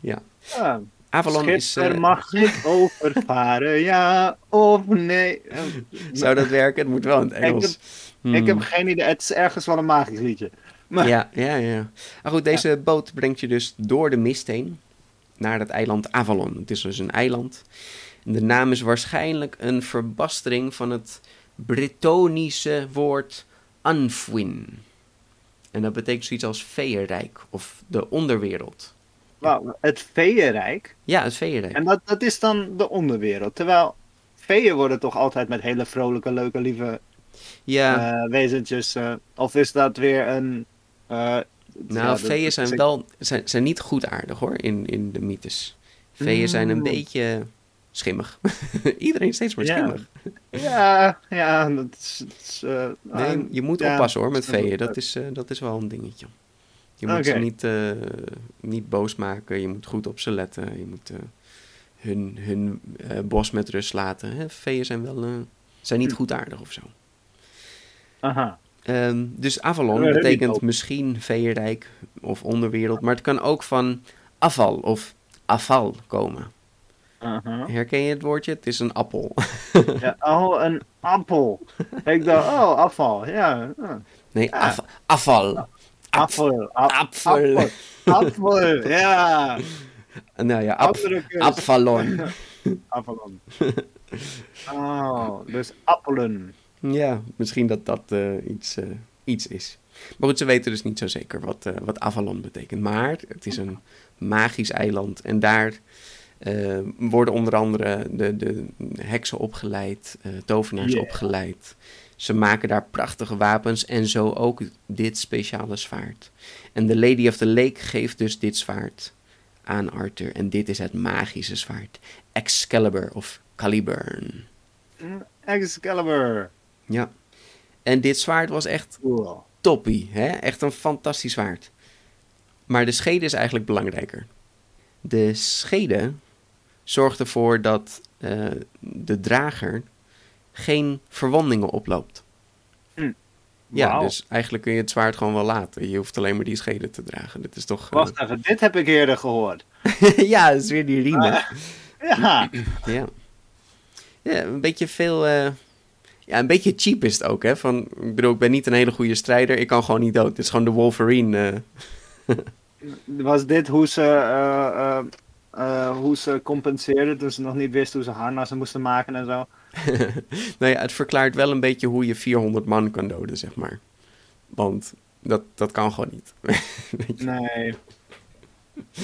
Ja. Ja, Avalon is... eh, mag ik [LAUGHS] overvaren, ja of nee. Eh, zou dat werken? Het moet wel in het Ik Engels. heb- Ik heb Hmm. geen idee, het is ergens wel een magisch liedje. Maar, Ja, ja, ja. Maar goed, deze boot brengt je dus door de mist heen naar het eiland Avalon. Het is dus een eiland. En de naam is waarschijnlijk een verbastering van het Bretonische woord Anfuin. En dat betekent zoiets als feeënrijk of de onderwereld. wauw, het Feeënrijk. Ja, het feeënrijk. En dat, dat is dan de onderwereld. Terwijl feeën worden toch altijd met hele vrolijke, leuke, lieve Ja, eh, wezentjes. eh, of is dat weer een. eh, nou, ja, zijn wel zijn, zijn niet goedaardig hoor, in, in de mythes. Feeën zijn een Mm. beetje schimmig. [LAUGHS] Iedereen steeds Ja. schimmig. Ja, ja, dat is. dat is, eh, Nee, ah, je moet ja, oppassen hoor met veeën. Dat is, eh, dat is wel een dingetje. Je moet ze niet, eh, niet boos maken. Je moet goed op ze letten. Je moet hun, hun bos met rust laten. Hè? Veeën zijn wel zijn niet Hm. goedaardig of zo. Aha. Ehm, dus Avalon Ja, betekent misschien veeënrijk of onderwereld. Maar het kan ook van afval of afval komen. Aha. Herken je het woordje? Het is een appel. Ja, oh, een appel. Ik dacht, oh, afval. Ja. Nee, af- afval. Apfel. Apfel. Apfel. Ja. Nou ja, keus. Avalon. Avalon. [LAUGHS] Oh, dus appelen. Ja, misschien dat dat eh, iets, eh, iets is. Maar goed, ze weten dus niet zo zeker wat, eh, wat Avalon betekent. Maar het is een magisch eiland en daar eh, worden onder andere de, de heksen opgeleid, eh, tovenaars Yeah. opgeleid. Ze maken daar prachtige wapens en zo ook dit speciale zwaard. En de Lady of the Lake geeft dus dit zwaard aan Arthur. En dit is het magische zwaard. Excalibur of Caliburn. Excalibur. Ja. En dit zwaard was echt Cool. toppie. Hè? Echt een fantastisch zwaard. Maar de schede is eigenlijk belangrijker. De schede zorgt ervoor dat eh, de drager geen verwondingen oploopt. Hm. Ja, dus eigenlijk kun je het zwaard gewoon wel laten. Je hoeft alleen maar die schede te dragen. Dit is toch... eh, Wacht even, dit heb ik eerder gehoord. [LAUGHS] ja, dat is weer die riemen. Ja. Ja. Ja, een beetje veel... eh, Ja, een beetje cheap is het ook, hè. Van, ik bedoel, ik ben niet een hele goede strijder. Ik kan gewoon niet dood. Dit is gewoon de Wolverine. [LAUGHS] Was dit hoe ze, eh, hoe ze compenseerden toen ze nog niet wisten hoe ze harnassen moesten maken en zo? [LAUGHS] nou ja, het verklaart wel een beetje hoe je 400 man kan doden, zeg maar. Want dat, dat kan gewoon niet. [LAUGHS] Nee.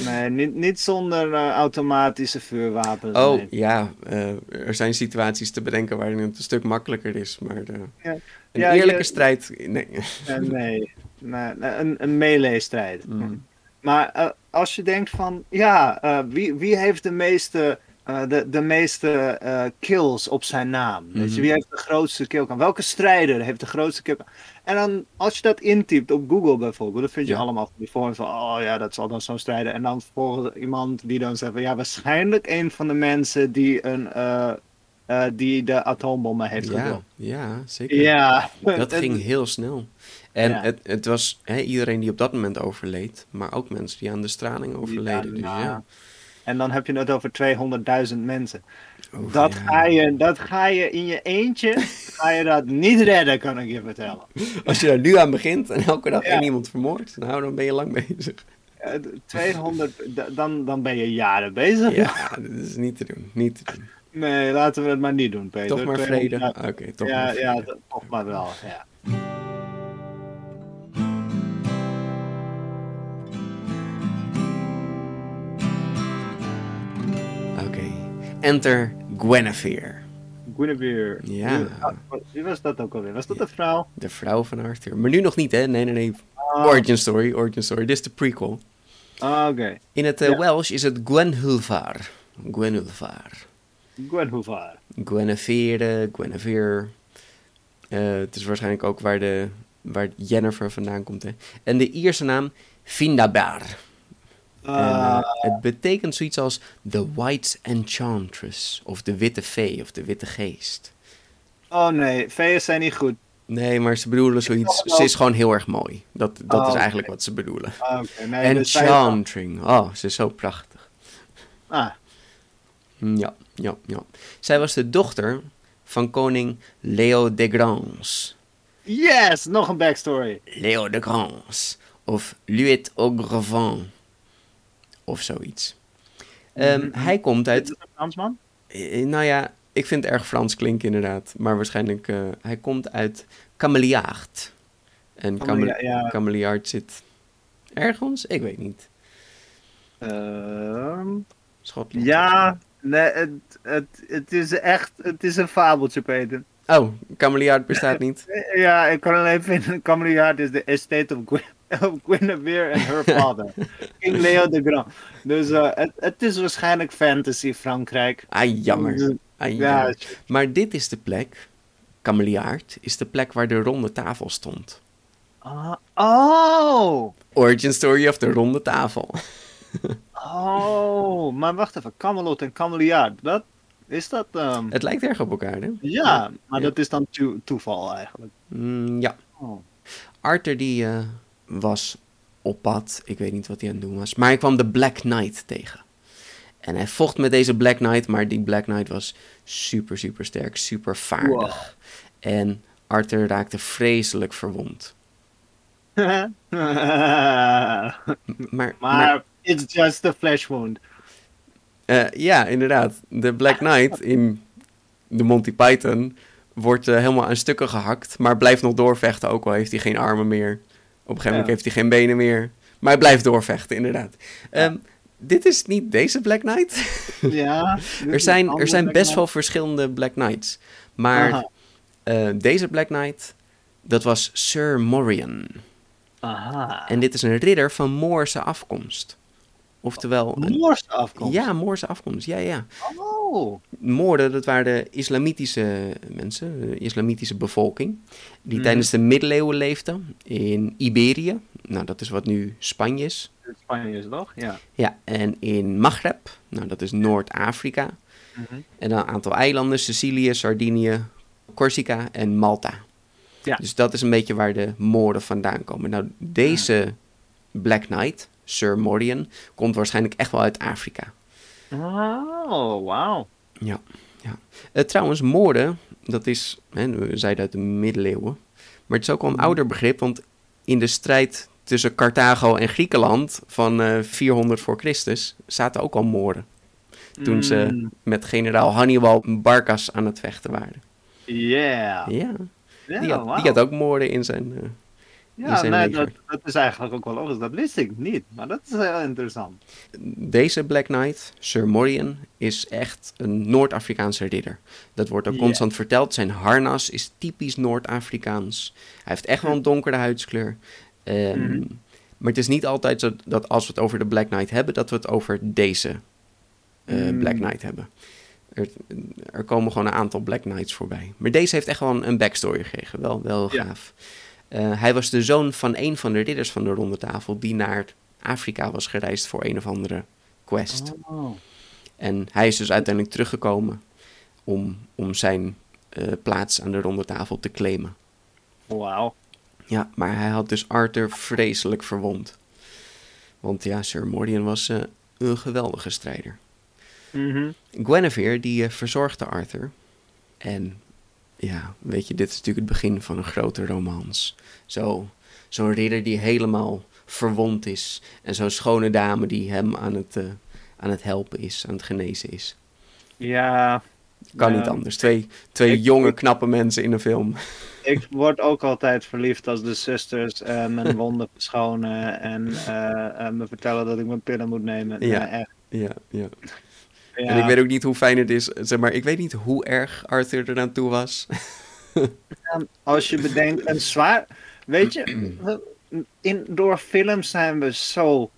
Nee, niet, niet zonder eh, automatische vuurwapens. oh, nee. ja. eh, er zijn situaties te bedenken waarin het een stuk makkelijker is. Maar Ja. een Ja, eerlijke je- strijd... Nee. Nee. nee, nee, een, een melee-strijd. Mm. Maar eh, als je denkt van, ja, eh, wie, wie heeft de meeste, eh, de, de meeste kills op zijn naam? Weet je, Mhm. wie heeft de grootste killcam? Welke strijder heeft de grootste killcam? En dan, als je dat intypt op Google bijvoorbeeld, dan vind je Ja. allemaal van die vormen van, oh ja, dat zal dan zo'n strijder. En dan volgens iemand die dan zegt van, ja, waarschijnlijk een van de mensen die, een, die de atoombommen heeft Ja, ja, zeker. Ja, Dat [LAUGHS] ging heel snel. En Ja. het, het was hè, iedereen die op dat moment overleed, maar ook mensen die aan de straling overleden. Dus daarna. ja. En dan heb je het over 200.000 mensen. Oh, Dat, ja. ga je, dat ga je in je eentje, ga je dat niet redden, kan ik je vertellen. Als je daar nu aan begint en elke dag één iemand vermoordt, nou dan ben je lang bezig. Eh, 200, d- dan, dan ben je jaren bezig. Ja, dat is niet te doen. Niet te doen. Nee, laten we het maar niet doen, Peter. Toch maar 200 vrede. Oké, toch ja, maar vrede. ja, toch maar wel. Ja. Enter Guinevere, Guinevere. Ja. Wie, was dat ook alweer? Was dat een vrouw? de vrouw van Arthur. Maar nu nog niet, hè? Nee, nee, nee. Ah, Origin story, origin story. Dit is de prequel. ah, Oké. In het eh, Ja. Welsh is het Gwenhulvar. Gwenhulvar. Gwenhulvar. Guinevere, Guinevere. Eh, het is waarschijnlijk ook waar, de, waar Jennifer vandaan komt. Hè. En de Ierse naam Findabar. En, Ah, eh, het betekent zoiets als The White Enchantress. Of de Witte Fee of de Witte Geest. oh nee, feeën zijn niet goed. Nee, maar ze bedoelen zoiets. Ze is gewoon heel erg mooi. Dat, dat Oh, is oké. eigenlijk wat ze bedoelen. Ah, nee, dus Enchanting. Oh, ze is zo prachtig. Ah, Ja, ja, ja. Zij was de dochter van koning Leo de Grance. yes, nog een backstory. Leo de Grance. Of Luit Ogrevant. Of zoiets. Ehm, Mhm. Hij komt uit... is een Fransman? eh, nou ja, ik vind het erg Frans klinken inderdaad. Maar waarschijnlijk... eh, hij komt uit Cameliard. En Camelia- Camel- ja. Cameliard zit ergens? Ik weet niet. Ehm, Schotland. ja, nee, het, het, het is echt, het is een fabeltje, Peter. Oh, Cameliard bestaat niet. [LAUGHS] Ja, ik kan alleen vinden, Cameliard is de estate of, [LAUGHS] of Guinevere en her father. King Leo de Grand. Dus eh, het, het is waarschijnlijk fantasy Frankrijk. Ah, jammer. Ah, Ja, jammer. Maar dit is de plek, Cameliard, is de plek waar de ronde tafel stond. Ah, oh! Origin story of de ronde tafel. [LAUGHS] Oh, maar wacht even, Camelot en Cameliard, dat, is dat... ehm, Het lijkt erg op elkaar, hè? ja, maar Ja. dat is dan to- toeval eigenlijk. Mm, ja. Oh. Arthur die eh, was op pad. Ik weet niet wat hij aan het doen was. Maar hij kwam de Black Knight tegen. En hij vocht met deze Black Knight. Maar die Black Knight was super, super sterk. Super vaardig. En Arthur raakte vreselijk verwond. [LAUGHS] Maar, maar, maar it's just a flesh wound. eh, ja, inderdaad. De Black Knight in de Monty Python wordt eh, helemaal aan stukken gehakt. Maar blijft nog doorvechten. Ook al heeft hij geen armen meer. Op een gegeven moment Ja. heeft hij geen benen meer. Maar hij blijft doorvechten, inderdaad. Ehm, dit is niet deze Black Knight. [LAUGHS] Ja. [LAUGHS] er zijn, er zijn best wel verschillende Black Knights. Maar eh, deze Black Knight, dat was Sir Morion. Aha. En dit is een ridder van Moorse afkomst. Oftewel, Moorse afkomst. ja, Moorse afkomst. Ja, ja. Oh. Moorden, dat waren de islamitische mensen, de islamitische bevolking, die Mhm. tijdens de middeleeuwen leefden in Iberië. Nou, dat is wat nu Spanje is. Spanje is toch? Ja. Ja, en in Maghreb, nou, dat is Noord-Afrika. Mhm. En dan een aantal eilanden, Sicilië, Sardinië, Corsica en Malta. Ja. Dus dat is een beetje waar de moorden vandaan komen. Nou, deze Black Knight, Sir Morian, komt waarschijnlijk echt wel uit Afrika. Oh, wauw. Ja, ja. Eh, trouwens, moorden, dat is, hè, we zeiden uit de middeleeuwen, maar het is ook wel een ouder begrip, want in de strijd tussen Carthago en Griekenland van eh, 400 voor Christus zaten ook al moorden. Toen ze Mm, met generaal Hannibal Barcas aan het vechten waren. Yeah. Ja, die, had, wauw. die had ook moorden in zijn... eh, Ja, nee, dat, dat is eigenlijk ook wel logisch. Dat wist ik niet. Maar dat is heel interessant. Deze Black Knight, Sir Morian, is echt een Noord-Afrikaanse ridder. Dat wordt ook constant verteld. Zijn harnas is typisch Noord-Afrikaans. Hij heeft echt wel een donkere huidskleur. Ehm, Mhm. Maar het is niet altijd zo dat als we het over de Black Knight hebben, dat we het over deze eh, Mm. Black Knight hebben. Er, er komen gewoon een aantal Black Knights voorbij. Maar deze heeft echt wel een, een backstory gekregen. Wel, wel Ja. gaaf. Eh, hij was de zoon van een van de ridders van de Ronde Tafel... die naar Afrika was gereisd voor een of andere quest. Oh. En hij is dus uiteindelijk teruggekomen... om, om zijn eh, plaats aan de Ronde Tafel te claimen. Wauw. Ja, maar hij had dus Arthur vreselijk verwond. Want ja, Sir Mordian was eh, een geweldige strijder. Mhm. Guinevere die verzorgde Arthur. En ja, weet je, dit is natuurlijk het begin van een grote romans. Zo, zo'n ridder die helemaal verwond is. En zo'n schone dame die hem aan het, eh, aan het helpen is, aan het genezen is. Ja. Kan niet anders. Twee, twee Ik- jonge, knappe mensen in een film. Ik word ook altijd verliefd als de zusters eh, mijn wonden verschonen en eh, me vertellen dat ik mijn pillen moet nemen. Ja. Echt. Ja, ja. Ja. En ik weet ook niet hoe fijn het is. Zeg maar, ik weet niet hoe erg Arthur er aan toe was. [LAUGHS] Als je bedenkt, een zwaar. Weet je, [CLEARS THROAT] in, door films zijn we zo,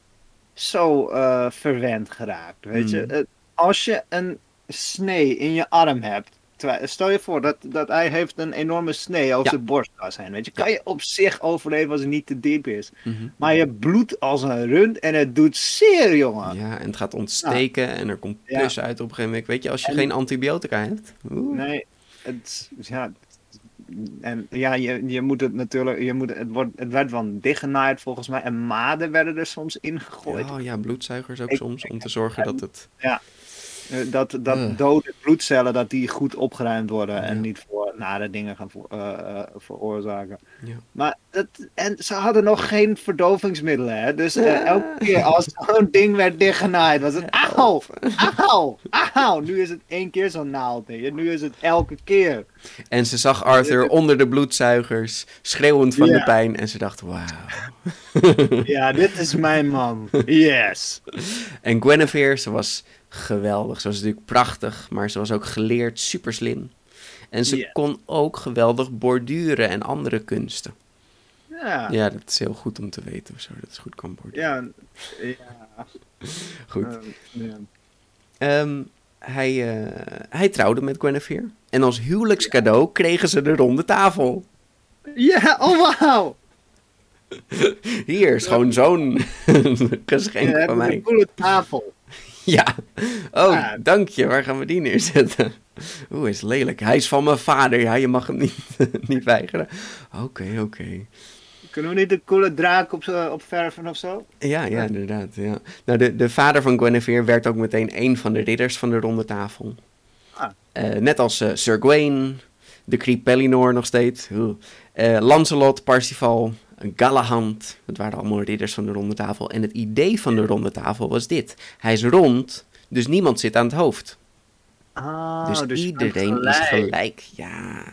zo eh, verwend geraakt. Weet je, Mm. Eh, als je een snee in je arm hebt. Stel je voor dat, dat hij heeft een enorme snee over Ja. zijn borstkas heen. Weet je, kan je op zich overleven als het niet te diep is. Mhm. Maar je bloedt als een rund en het doet zeer, jongen. Ja, en het gaat ontsteken en er komt Ja. pus uit op een gegeven moment. Weet je, als je En- geen antibiotica hebt. oeh. Nee, het, ja, en ja, je, je moet het natuurlijk, je moet, het, wordt, het werd wel dichtgenaaid volgens mij. En maden werden er soms ingegooid. Oh ja, bloedzuigers ook Ik- soms, om te zorgen dat het... Eh, Dat, dat Ugh. dode bloedcellen, dat die goed opgeruimd worden Ja. en niet voor nare dingen gaan voor, eh, eh, veroorzaken. Ja. Maar dat, en ze hadden nog geen verdovingsmiddelen, hè? Dus eh, elke keer als [LAUGHS] zo'n ding werd dichtgenaaid, was het auw, auw, auw. Nu is het één keer zo'n naald, hè. Nu is het elke keer. En ze zag Arthur onder de bloedzuigers, schreeuwend van de pijn. En ze dacht, wauw. Ja, dit is mijn man. [LAUGHS] Yes. En Guinevere, ze was geweldig. Ze was natuurlijk prachtig, maar ze was ook geleerd, super slim. En ze kon ook geweldig borduren en andere kunsten. Ja. Ja, dat is heel goed om te weten of zo, dat ze goed kan borduren. Ja. ja. Goed. eh. Ehm, hij, eh, hij trouwde met Guinevere. En als huwelijkscadeau kregen ze de ronde tafel. Ja, oh wauw. [LAUGHS] Hier [LAUGHS] is gewoon zo'n geschenk van mij. een coole tafel. [LAUGHS] Ja. Oh, Ja. dank je. Waar gaan we die neerzetten? Oeh, is lelijk. Hij is van mijn vader. Ja, je mag hem niet, [LAUGHS] niet weigeren. Oké, oké. Kunnen we niet een coole draak op, op verven of zo? Ja, ja, inderdaad. Ja. Nou, de, de vader van Guinevere werd ook meteen een van de ridders van de ronde tafel. Ah. Eh, net als eh, Sir Gawain, de Kriep Pellinor nog steeds. Oeh. Eh, Lancelot, Parsifal, Galahad. Het waren allemaal ridders van de ronde tafel. En het idee van de ronde tafel was dit. Hij is rond, dus niemand zit aan het hoofd. Ah, dus, bent iedereen is gelijk. Ja.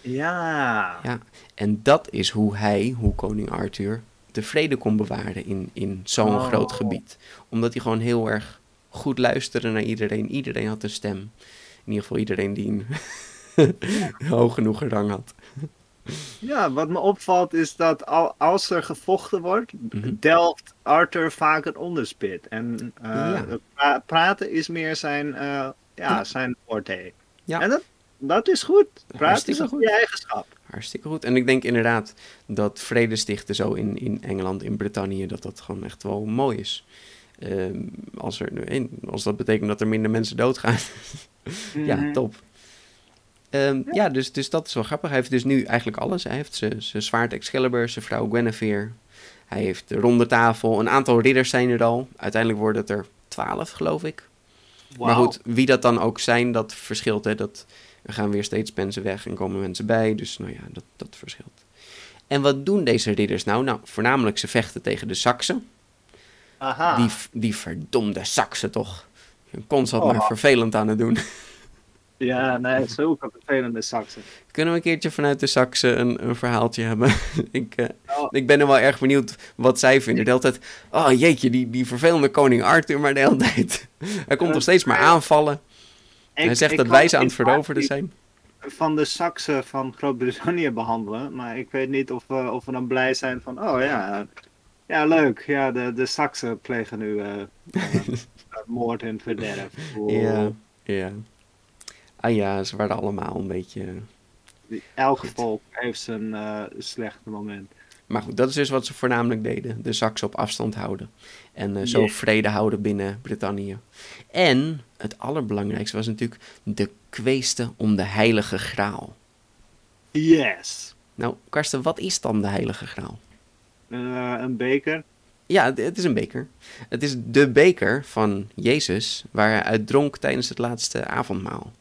Ja. ja. En dat is hoe hij, hoe koning Arthur, de vrede kon bewaren in, in zo'n Oh. groot gebied. Omdat hij gewoon heel erg goed luisterde naar iedereen. Iedereen had een stem. In ieder geval iedereen die een [LAUGHS] hoog genoeg rang had. Ja, wat me opvalt is dat al, als er gevochten wordt, Mhm. delft Arthur vaak het onderspit. En eh, Ja. pra- praten is meer zijn, eh, ja, Ja. zijn forte. Ja. En dat, dat is goed. Praten is een goed. goede eigenschap. Hartstikke goed. En ik denk inderdaad dat vrede stichten zo in, in Engeland, in Brittannië, dat dat gewoon echt wel mooi is. Ehm, als, er, als dat betekent dat er minder mensen doodgaan. [LAUGHS] ja, Mhm. top. Ehm, ja, dus, dus dat is wel grappig. Hij heeft dus nu eigenlijk alles. Hij heeft zijn zwaard Excalibur, zijn vrouw Guinevere. Hij heeft de ronde tafel. Een aantal ridders zijn er al. Uiteindelijk worden het er twaalf, geloof ik. Maar goed, wie dat dan ook zijn, dat verschilt. Hè? Dat, er gaan weer steeds mensen weg en komen mensen bij. Dus nou ja, dat, dat verschilt. En wat doen deze ridders nou? Nou, voornamelijk ze vechten tegen de Saksen. Aha. Die, die verdomde Saksen toch. Constant Oh. maar vervelend aan het doen. [LAUGHS] Ja, nee, zulke vervelende saxen. Kunnen we een keertje vanuit de Saksen een, een verhaaltje hebben? [LAUGHS] ik, eh, Oh. ik ben er wel erg benieuwd wat zij vinden. De hele tijd, oh jeetje, die, die vervelende koning Arthur maar de hele tijd. [LAUGHS] Hij komt Eh, nog steeds maar aanvallen. Ik- Hij zegt dat wij ze aan het veroveren zijn. Van de Saksen van Groot-Brittannië behandelen. Maar ik weet niet of we, of we dan blij zijn van, oh ja, ja leuk. Ja, de, de Saksen plegen nu eh, [LAUGHS] moord en verderf. Ja, ja. Ah ja, ze waren allemaal een beetje... Die- Elk volk heeft zijn eh, slechte moment. Maar goed, dat is dus wat ze voornamelijk deden. De Saksen op afstand houden. En eh, zo vrede houden binnen Brittannië. En het allerbelangrijkste was natuurlijk de kweeste om de heilige graal. Yes! Nou, Karsten, wat is dan de heilige graal? Eh, een beker. Ja, het is een beker. Het is de beker van Jezus waar hij uit dronk tijdens het laatste avondmaal.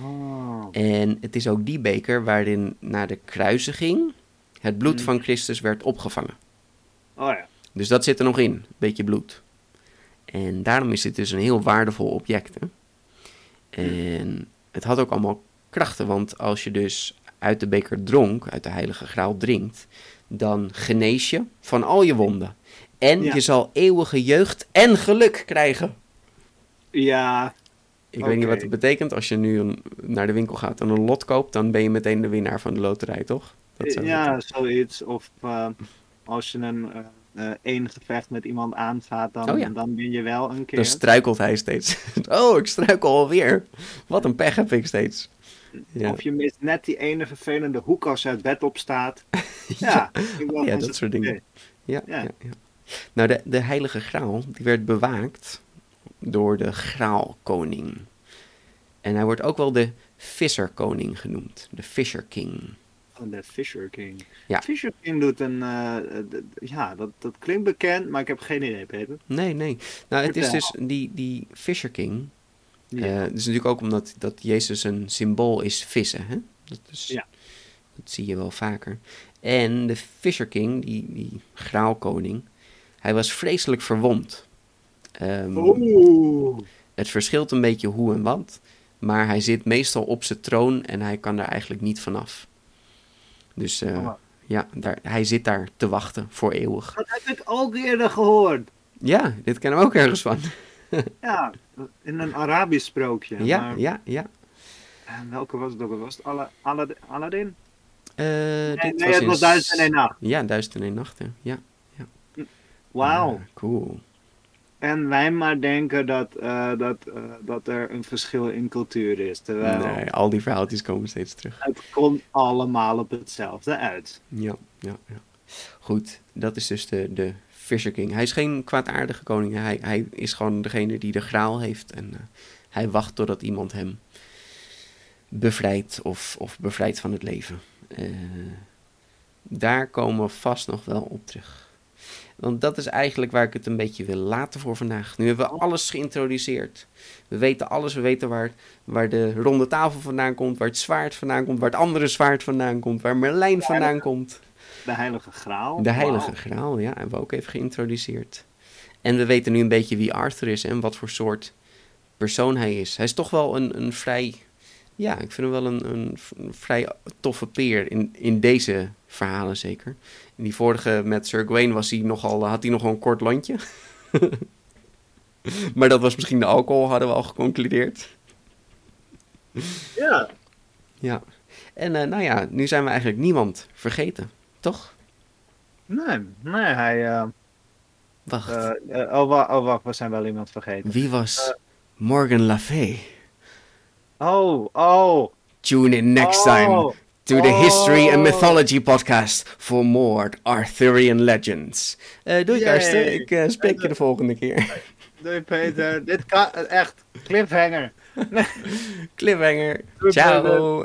Oh. En het is ook die beker waarin na de kruisiging het bloed Mm. van Christus werd opgevangen. oh ja. Dus dat zit er nog in, een beetje bloed. En daarom is dit dus een heel waardevol object. Hè? En het had ook allemaal krachten, want als je dus uit de beker dronk, uit de heilige graal drinkt, dan genees je van al je wonden. En Ja. je zal eeuwige jeugd en geluk krijgen. Ja, Ik weet niet wat het betekent. Als je nu een- naar de winkel gaat en een lot koopt, dan ben je meteen de winnaar van de loterij, toch? Dat zou ja, zoiets. Of eh, als je een eh, één gevecht met iemand aangaat, dan, Oh ja. dan ben je wel een keer. Dan struikelt hij steeds. [LAUGHS] oh, ik struikel alweer. Wat een pech heb ik steeds. Ja, Of je mist net die ene vervelende hoek als je uit bed opstaat. [LAUGHS] ja, ja dat soort dingen. Ja. Ja, Nou, de, de heilige graal, die werd bewaakt door de graalkoning. En hij wordt ook wel de visserkoning genoemd. De Fisher King. Oh, de Fisher King. Ja. Fisher King doet een. eh, ja, dat, dat klinkt bekend, maar ik heb geen idee, Peter. Nee, nee. Nou, het is dus die, die Fisher King. Ja. eh, het is natuurlijk ook omdat dat Jezus een symbool is vissen. Hè? Dat, is, Ja. dat zie je wel vaker. En de Fisher King, die, die graalkoning, hij was vreselijk verwond. Ehm, Oeh. Het verschilt een beetje hoe en wat. Maar hij zit meestal op zijn troon en hij kan daar eigenlijk niet vanaf. Dus eh, Oh. ja, daar, hij zit daar te wachten voor eeuwig. Dat heb ik ook eerder gehoord. Ja, dit kennen we ook ergens van. [LAUGHS] Ja, in een Arabisch sprookje. Ja, maar- ja, ja. En welke was het ook? Was het Alla- Alla- Aladdin? Eh, Nee, dit nee, het in was Duizend en Nacht. Ja, Duizend en één nachten. Ja. Wauw. Ah, cool. En wij maar denken dat, eh, dat, eh, dat er een verschil in cultuur is. Terwijl Nee, al die verhaaltjes komen steeds terug. het komt allemaal op hetzelfde uit. Ja, ja, ja. Goed, dat is dus de, de Fisher King. Hij is geen kwaadaardige koning. Hij, hij is gewoon degene die de graal heeft. En eh, hij wacht totdat iemand hem bevrijdt of, of bevrijdt van het leven. Daar komen we vast nog wel op terug. Want dat is eigenlijk waar ik het een beetje wil laten voor vandaag. Nu hebben we alles geïntroduceerd. We weten alles. We weten waar, waar de ronde tafel vandaan komt. Waar het zwaard vandaan komt. Waar het andere zwaard vandaan komt. Waar Merlijn vandaan komt. De Heilige Graal. De Heilige. Graal, ja, hebben we ook even geïntroduceerd. En we weten nu een beetje wie Arthur is en wat voor soort persoon hij is. Hij is toch wel een, een vrij, ja, ik vind hem wel een, een, vrij toffe peer in, in deze verhalen zeker. In die vorige met Sir Gawain was hij nogal, had hij nogal een kort lontje. [LAUGHS] maar dat was misschien de alcohol, hadden we al geconcludeerd. Ja. Ja. En eh, nou ja, nu zijn we eigenlijk niemand vergeten, toch? Nee, nee, hij... eh, Wacht, eh, eh, oh, wa- oh, wacht, we zijn wel iemand vergeten. wie was Morgan Lafay? Oh, oh. Tune in next Oh. time to the History and Oh. Mythology podcast for more Arthurian legends. Eh doei. Karsten, ik eh, spreek je de volgende keer. [LAUGHS] Doei Peter, dit kan echt cliffhanger. [LAUGHS] Cliffhanger, Doei, ciao.